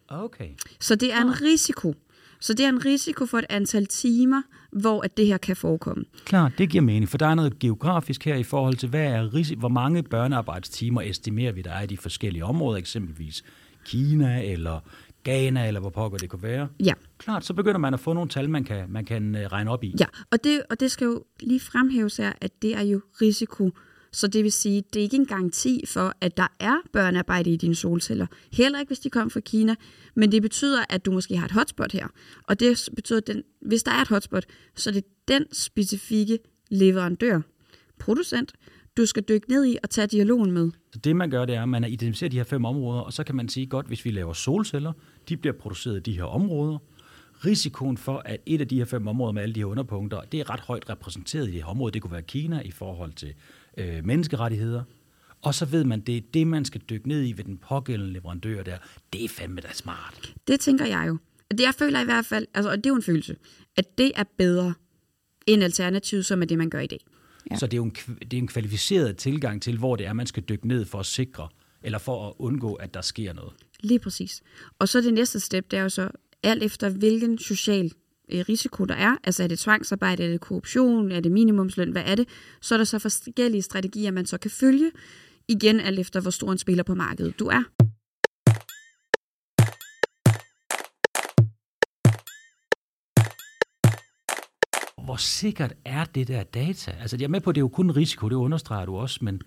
Okay. Så det er en risiko. Så det er en risiko for et antal timer, hvor at det her kan forekomme. Klart, det giver mening, for der er noget geografisk her i forhold til, hvad er risi- hvor mange børnearbejdstimer estimerer vi, der er i de forskellige områder, eksempelvis Kina eller Ghana, eller hvor pokker det kunne være. Ja. Klart, så begynder man at få nogle tal, man kan, man kan øh, regne op i. Ja, og det, og det skal jo lige fremhæves her, at det er jo risiko. Så det vil sige, det er ikke en garanti for, at der er børnearbejde i dine solceller. Heller ikke, hvis de kommer fra Kina. Men det betyder, at du måske har et hotspot her. Og det betyder, at den, hvis der er et hotspot, så er det den specifikke leverandør, producent, du skal dykke ned i og tage dialogen med. Så det man gør, det er, at man identificerer de her fem områder, og så kan man sige, godt, hvis vi laver solceller, de bliver produceret i de her områder. Risikoen for, at et af de her fem områder med alle de her underpunkter, det er ret højt repræsenteret i det her område. Det kunne være Kina i forhold til øh, menneskerettigheder. Og så ved man, det er det, man skal dykke ned i ved den pågældende leverandør der. Det er fandme da smart. Det tænker jeg jo. Det jeg føler i hvert fald, altså, og det er jo en følelse, at det er bedre end alternativet, som er det, man gør i dag. Ja. Så det er jo en, det er en kvalificeret tilgang til, hvor det er, man skal dykke ned for at sikre, eller for at undgå, at der sker noget. Lige præcis. Og så det næste step, det er jo så, alt efter hvilken social Øh, risiko der er, altså er det tvangsarbejde, er det korruption, er det minimumsløn, hvad er det, så er der så forskellige strategier, man så kan følge, igen alt efter, hvor stor en spiller på markedet du er. hvor sikkert er det der data? Altså, jeg er med på, at det er jo kun en risiko, det understreger du også, men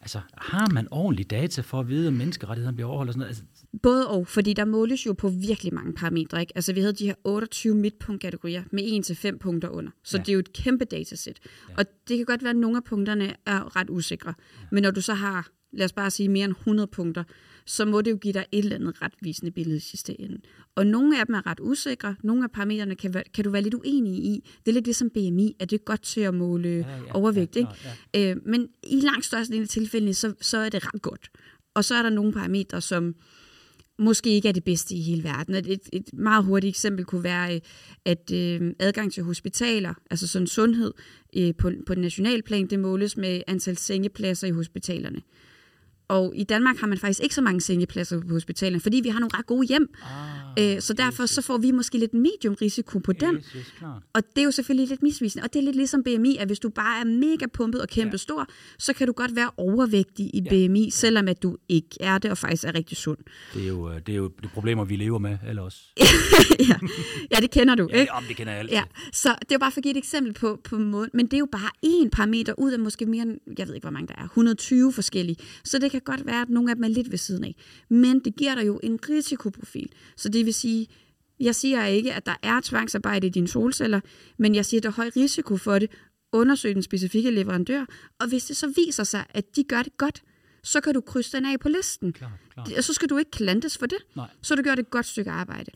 altså, har man ordentlig data for at vide, om menneskerettighederne bliver overholdt? Og sådan noget? Altså... Både og, fordi der måles jo på virkelig mange parametre. Ikke? Altså, vi havde de her 28 midtpunktkategorier med 1-5 punkter under. Så ja. det er jo et kæmpe datasæt. Ja. Og det kan godt være, at nogle af punkterne er ret usikre. Ja. Men når du så har, lad os bare sige, mere end 100 punkter, så må det jo give dig et eller andet retvisende billede i sidste ende. Og nogle af dem er ret usikre, nogle af parametrene kan, kan du være lidt uenig i. Det er lidt ligesom BMI, at det er godt til at måle ja, ja, overvægt. Ja, ikke? Ja. Øh, men i langt størstedelen af tilfældene, så, så er det ret godt. Og så er der nogle parametre, som måske ikke er det bedste i hele verden. Et, et, et meget hurtigt eksempel kunne være, øh, at øh, adgang til hospitaler, altså sådan sundhed øh, på, på nationalplan, det måles med antal sengepladser i hospitalerne. Og i Danmark har man faktisk ikke så mange sengepladser på hospitalerne, fordi vi har nogle ret gode hjem. Ah, øh, så derfor yes, så får vi måske lidt medium risiko på den. Yes, yes, og det er jo selvfølgelig lidt misvisende. Og det er lidt ligesom BMI, at hvis du bare er mega pumpet og kæmpe ja. stor, så kan du godt være overvægtig i ja. BMI, selvom at du ikke er det og faktisk er rigtig sund. Det er jo, øh, det er jo de problemer, vi lever med, eller også. ja. ja, det kender du. Ja, ikke? Om det kender jeg altid. Ja. Så det er jo bare for at give et eksempel på, på måden. Men det er jo bare én parameter ud af måske mere end, jeg ved ikke, hvor mange der er, 120 forskellige. Så det kan godt være, at nogle af dem er lidt ved siden af. Men det giver dig jo en risikoprofil. Så det vil sige, jeg siger ikke, at der er tvangsarbejde i dine solceller, men jeg siger, at der er høj risiko for det. Undersøg den specifikke leverandør, og hvis det så viser sig, at de gør det godt, så kan du krydse den af på listen. Klar, klar. Og så skal du ikke klantes for det. Nej. Så du gør det et godt stykke arbejde.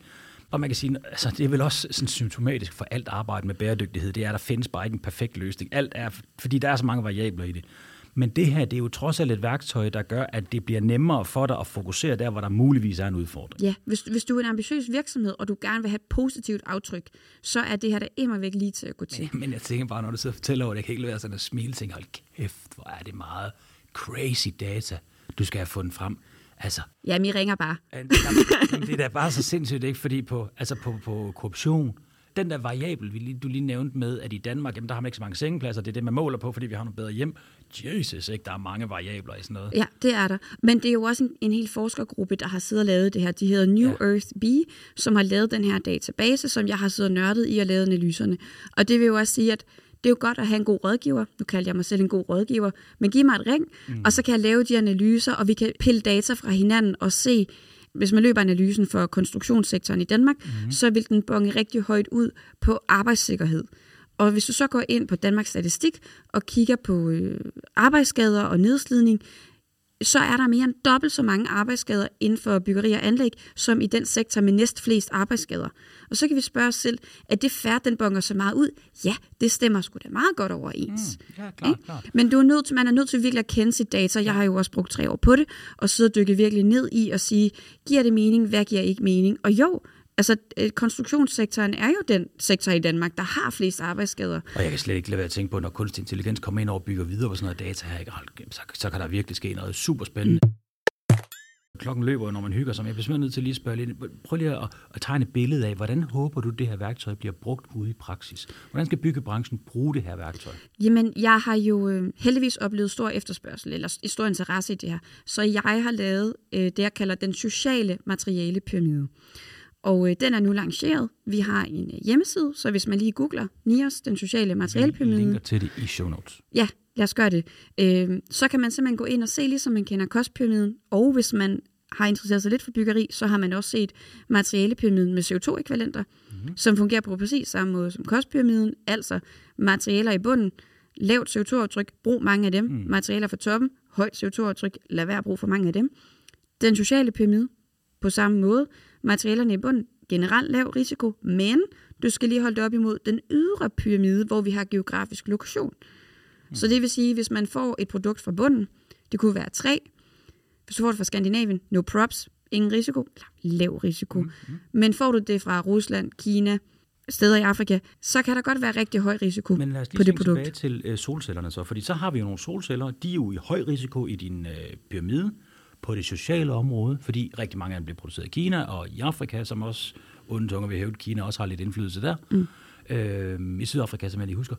Og man kan sige, altså det er vel også sådan symptomatisk for alt arbejde med bæredygtighed, det er, at der findes bare ikke en perfekt løsning. Alt er, fordi der er så mange variabler i det. Men det her, det er jo trods alt et værktøj, der gør, at det bliver nemmere for dig at fokusere der, hvor der muligvis er en udfordring. Ja, hvis, hvis du er en ambitiøs virksomhed, og du gerne vil have et positivt aftryk, så er det her da immer væk lige til at gå til. Men, men jeg tænker bare, når du sidder og fortæller over det, jeg kan ikke være sådan at smile og tænke, hold kæft, hvor er det meget crazy data, du skal have fundet frem. Altså, ja, vi ringer bare. Jamen, det er da bare så sindssygt, ikke? Fordi på, altså på, på korruption, den der variabel, du lige nævnte med, at i Danmark, jamen, der har man ikke så mange sengepladser, det er det, man måler på, fordi vi har nogle bedre hjem. Jesus, ikke? Der er mange variabler i sådan noget. Ja, det er der. Men det er jo også en, en hel forskergruppe, der har siddet og lavet det her. De hedder New ja. Earth B, som har lavet den her database, som jeg har siddet og nørdet i og lavet analyserne. Og det vil jo også sige, at det er jo godt at have en god rådgiver. Nu kalder jeg mig selv en god rådgiver. Men giv mig et ring, mm. og så kan jeg lave de analyser, og vi kan pille data fra hinanden og se, hvis man løber analysen for konstruktionssektoren i Danmark, mm. så vil den bonge rigtig højt ud på arbejdssikkerhed. Og hvis du så går ind på Danmarks Statistik og kigger på øh, arbejdsskader og nedslidning, så er der mere end dobbelt så mange arbejdsskader inden for byggeri og anlæg, som i den sektor med næst flest arbejdsskader. Og så kan vi spørge os selv, er det færre, den bonger så meget ud? Ja, det stemmer sgu da meget godt overens. Mm, ja, klart, klart. Men du er nødt til, man er nødt til virkelig at kende sit data. Jeg har jo også brugt tre år på det, og sidde og dykke virkelig ned i og sige, giver det mening, hvad giver ikke mening? Og jo, Altså, øh, konstruktionssektoren er jo den sektor i Danmark, der har flest arbejdsskader. Og jeg kan slet ikke lade være at tænke på, når kunstig intelligens kommer ind og bygger videre på sådan noget data her, så, så kan der virkelig ske noget super spændende. Klokken løber, når man hygger sig. Men jeg bliver simpelthen nødt til lige at spørge lidt. Prøv lige at, at tegne et billede af, hvordan håber du, det her værktøj bliver brugt ude i praksis? Hvordan skal byggebranchen bruge det her værktøj? Jamen, jeg har jo øh, heldigvis oplevet stor efterspørgsel, eller stor interesse i det her. Så jeg har lavet øh, det, jeg kalder den sociale materialepyramide. Og øh, den er nu lanceret. Vi har en øh, hjemmeside, så hvis man lige googler NIOS, den sociale materialepyramide. Vi linker til det i show notes. Ja, lad os gøre det. Øh, så kan man simpelthen gå ind og se, ligesom man kender kostpyramiden. Og hvis man har interesseret sig lidt for byggeri, så har man også set materialepyramiden med CO2-ekvivalenter, mm-hmm. som fungerer på præcis samme måde som kostpyramiden, altså materialer i bunden, lavt CO2-aftryk, brug mange af dem, mm. materialer fra toppen, højt CO2-aftryk, lad være at bruge for mange af dem. Den sociale pyramide, på samme måde, materialerne i bunden, generelt lav risiko, men du skal lige holde det op imod den ydre pyramide, hvor vi har geografisk lokation. Mm. Så det vil sige, hvis man får et produkt fra bunden, det kunne være træ, hvis du får det fra Skandinavien, no props, ingen risiko, lav risiko. Mm-hmm. Men får du det fra Rusland, Kina, steder i Afrika, så kan der godt være rigtig høj risiko Men lad os lige på det produkt. tilbage til øh, solcellerne så, fordi så har vi jo nogle solceller, de er jo i høj risiko i din øh, pyramide på det sociale område, fordi rigtig mange af dem bliver produceret i Kina og i Afrika, som også, uden tunger vil hæve, Kina også har lidt indflydelse der. Mm. Øh, I Sydafrika, som jeg lige husker.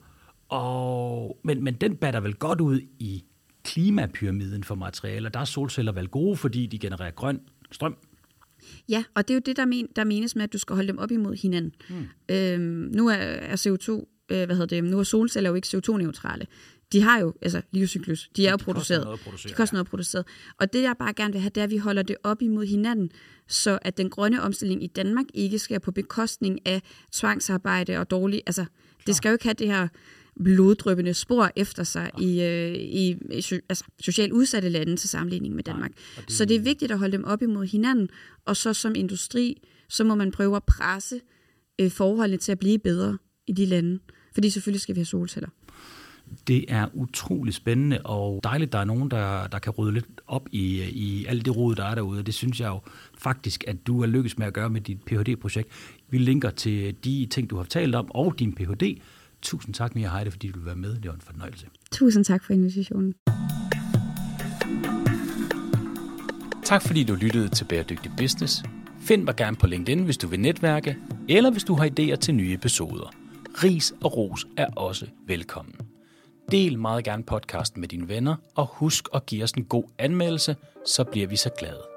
Og, men, men den batter vel godt ud i klimapyramiden for materialer. Der er solceller vel gode, fordi de genererer grøn strøm. Ja, og det er jo det, der, men, der menes med, at du skal holde dem op imod hinanden. Mm. Øhm, nu er, er CO2, øh, hvad hedder det, nu er solceller jo ikke CO2-neutrale. De har jo altså livscyklus. De er jo de produceret. Koster noget de koster noget produceret. Og det, jeg bare gerne vil have, det er, at vi holder det op imod hinanden, så at den grønne omstilling i Danmark ikke skal på bekostning af tvangsarbejde og dårlig... Altså, Klar. det skal jo ikke have det her bloddrøbende spor efter sig i, øh, i, i altså, socialt udsatte lande til sammenligning med Danmark. Nej, det... Så det er vigtigt at holde dem op imod hinanden, og så som industri, så må man prøve at presse øh, forholdene til at blive bedre i de lande. Fordi selvfølgelig skal vi have solceller. Det er utrolig spændende og dejligt, der er nogen, der, der kan rydde lidt op i, i alt det rod, der er derude. Det synes jeg jo faktisk, at du er lykkes med at gøre med dit Ph.D.-projekt. Vi linker til de ting, du har talt om, og din Ph.D., Tusind tak, Mia Heide, fordi du vil være med. Det var en fornøjelse. Tusind tak for invitationen. Tak fordi du lyttede til Bæredygtig Business. Find mig gerne på LinkedIn, hvis du vil netværke, eller hvis du har idéer til nye episoder. Ris og ros er også velkommen. Del meget gerne podcasten med dine venner, og husk at give os en god anmeldelse, så bliver vi så glade.